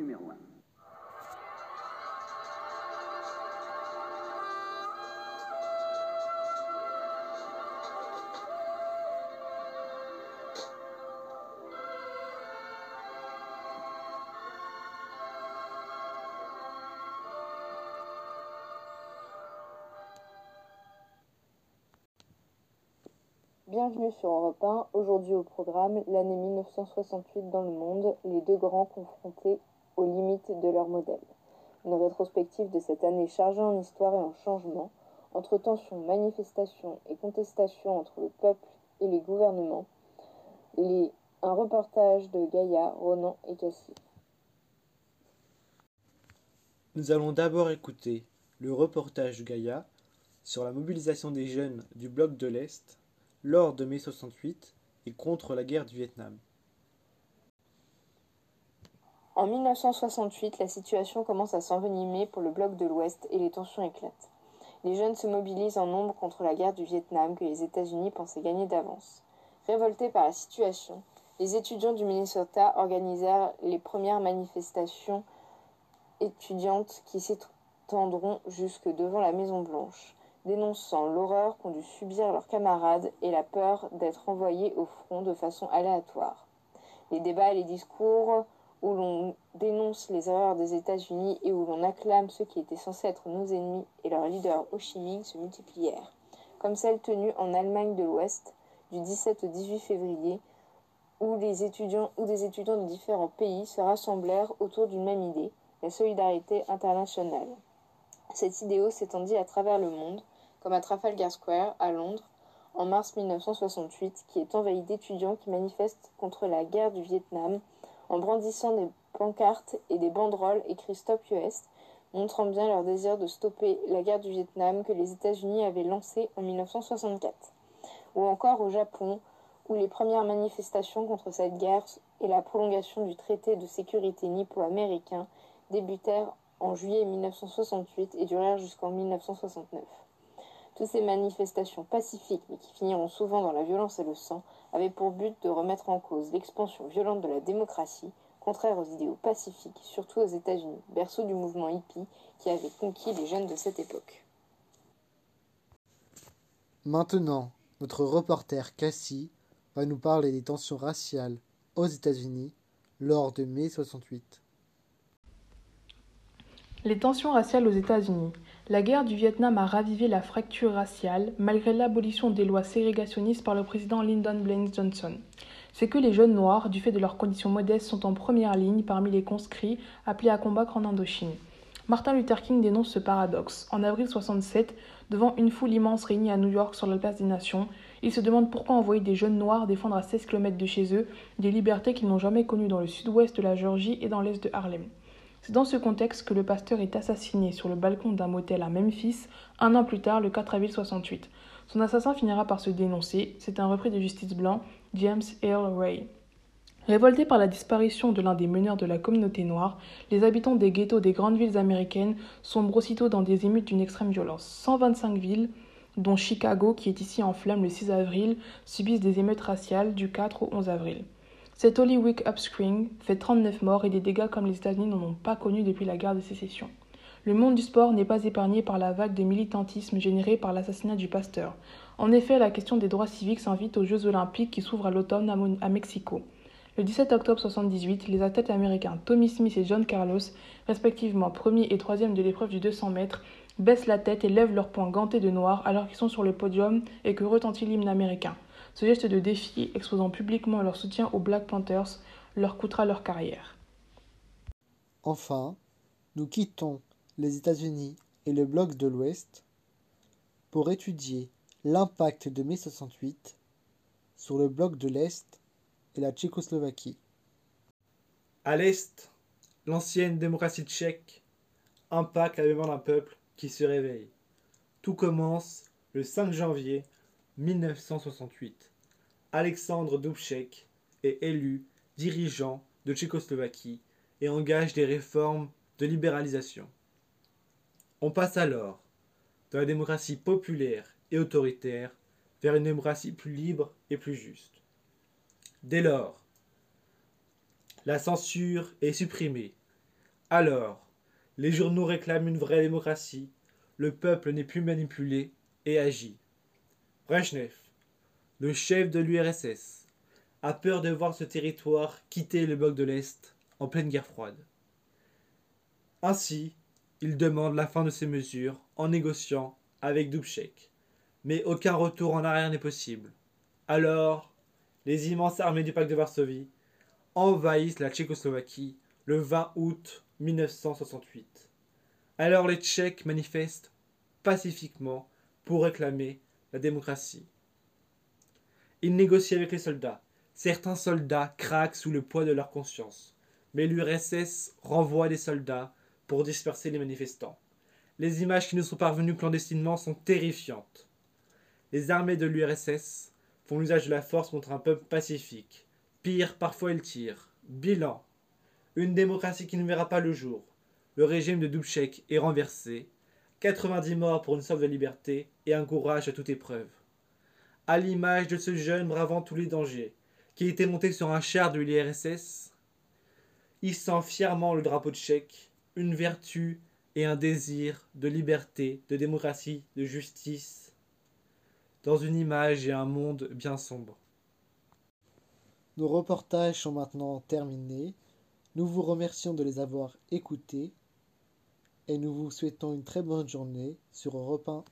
numéro 1. Bienvenue sur Europe 1. Aujourd'hui au programme, l'année 1968 dans le monde, les deux grands confrontés aux limites de leur modèle. Une rétrospective de cette année chargée en histoire et en changement, entre tensions, manifestations et contestations entre le peuple et les gouvernements. Les... Un reportage de Gaïa, Ronan et Cassie. Nous allons d'abord écouter le reportage de Gaïa sur la mobilisation des jeunes du bloc de l'Est lors de mai 68 et contre la guerre du Vietnam. En 1968, la situation commence à s'envenimer pour le bloc de l'Ouest et les tensions éclatent. Les jeunes se mobilisent en nombre contre la guerre du Vietnam que les États-Unis pensaient gagner d'avance. Révoltés par la situation, les étudiants du Minnesota organisèrent les premières manifestations étudiantes qui s'étendront jusque devant la Maison Blanche dénonçant l'horreur qu'ont dû subir leurs camarades et la peur d'être envoyés au front de façon aléatoire. Les débats et les discours où l'on dénonce les erreurs des États-Unis et où l'on acclame ceux qui étaient censés être nos ennemis et leur leader Ho Chi Minh se multiplièrent, comme celle tenue en Allemagne de l'Ouest du 17 au 18 février, où, les étudiants, où des étudiants de différents pays se rassemblèrent autour d'une même idée, la solidarité internationale. Cet idéal s'étendit à travers le monde, comme à Trafalgar Square, à Londres, en mars 1968, qui est envahi d'étudiants qui manifestent contre la guerre du Vietnam en brandissant des pancartes et des banderoles écrites Stop US, montrant bien leur désir de stopper la guerre du Vietnam que les États-Unis avaient lancée en 1964. Ou encore au Japon, où les premières manifestations contre cette guerre et la prolongation du traité de sécurité nippo-américain débutèrent en juillet 1968 et durèrent jusqu'en 1969. Toutes ces manifestations pacifiques, mais qui finiront souvent dans la violence et le sang, avaient pour but de remettre en cause l'expansion violente de la démocratie, contraire aux idéaux pacifiques, surtout aux États-Unis, berceau du mouvement hippie qui avait conquis les jeunes de cette époque. Maintenant, notre reporter Cassie va nous parler des tensions raciales aux États-Unis lors de mai 68. Les tensions raciales aux États-Unis. La guerre du Vietnam a ravivé la fracture raciale, malgré l'abolition des lois ségrégationnistes par le président Lyndon Blaine Johnson. C'est que les jeunes noirs, du fait de leurs conditions modestes, sont en première ligne parmi les conscrits appelés à combattre en Indochine. Martin Luther King dénonce ce paradoxe. En avril 67, devant une foule immense réunie à New York sur la place des Nations, il se demande pourquoi envoyer des jeunes noirs défendre à 16 km de chez eux des libertés qu'ils n'ont jamais connues dans le sud-ouest de la Géorgie et dans l'est de Harlem. C'est dans ce contexte que le pasteur est assassiné sur le balcon d'un motel à Memphis, un an plus tard, le 4 avril 68. Son assassin finira par se dénoncer. C'est un repris de justice blanc, James Earl Ray. Révoltés par la disparition de l'un des meneurs de la communauté noire, les habitants des ghettos des grandes villes américaines sombrent aussitôt dans des émeutes d'une extrême violence. 125 villes, dont Chicago, qui est ici en flamme le 6 avril, subissent des émeutes raciales du 4 au 11 avril. Cet Holy Week Upspring fait 39 morts et des dégâts comme les États-Unis n'en ont pas connu depuis la guerre de sécession. Le monde du sport n'est pas épargné par la vague de militantisme générée par l'assassinat du pasteur. En effet, la question des droits civiques s'invite aux Jeux olympiques qui s'ouvrent à l'automne à Mexico. Le 17 octobre 1978, les athlètes américains Tommy Smith et John Carlos, respectivement premier et troisième de l'épreuve du 200 mètres, baissent la tête et lèvent leurs poings gantés de noir alors qu'ils sont sur le podium et que retentit l'hymne américain. Ce geste de défi, exposant publiquement leur soutien aux Black Panthers, leur coûtera leur carrière. Enfin, nous quittons les États-Unis et le bloc de l'Ouest pour étudier l'impact de mai 68 sur le bloc de l'Est et la Tchécoslovaquie. À l'Est, l'ancienne démocratie tchèque impacte la mémoire d'un peuple qui se réveille. Tout commence le 5 janvier 1968. Alexandre Dubček est élu dirigeant de Tchécoslovaquie et engage des réformes de libéralisation. On passe alors de la démocratie populaire et autoritaire vers une démocratie plus libre et plus juste. Dès lors, la censure est supprimée, Alors, les journaux réclament une vraie démocratie, le peuple n'est plus manipulé et agit. Brezhnev, le chef de l'URSS, a peur de voir ce territoire quitter le bloc de l'Est en pleine guerre froide. Ainsi, il demande la fin de ces mesures en négociant avec Dubček. Mais aucun retour en arrière n'est possible. Alors, les immenses armées du pacte de Varsovie envahissent la Tchécoslovaquie le 20 août 1968. Alors les Tchèques manifestent pacifiquement pour réclamer la démocratie. Ils négocient avec les soldats. Certains soldats craquent sous le poids de leur conscience, mais l'URSS renvoie des soldats pour disperser les manifestants. Les images qui nous sont parvenues clandestinement sont terrifiantes. Les armées de l'URSS font usage de la force contre un peuple pacifique. Pire, parfois ils tirent. Bilan. Une démocratie qui ne verra pas le jour. Le régime de Dubček est renversé. 90 morts pour une soif de liberté et un courage à toute épreuve. À l'image de ce jeune bravant tous les dangers, qui était monté sur un char de l'IRSS, hissant fièrement le drapeau tchèque, une vertu et un désir de liberté, de démocratie, de justice, dans une image et un monde bien sombre. Nos reportages sont maintenant terminés. Nous vous remercions de les avoir écoutés et nous vous souhaitons une très bonne journée sur Europe 1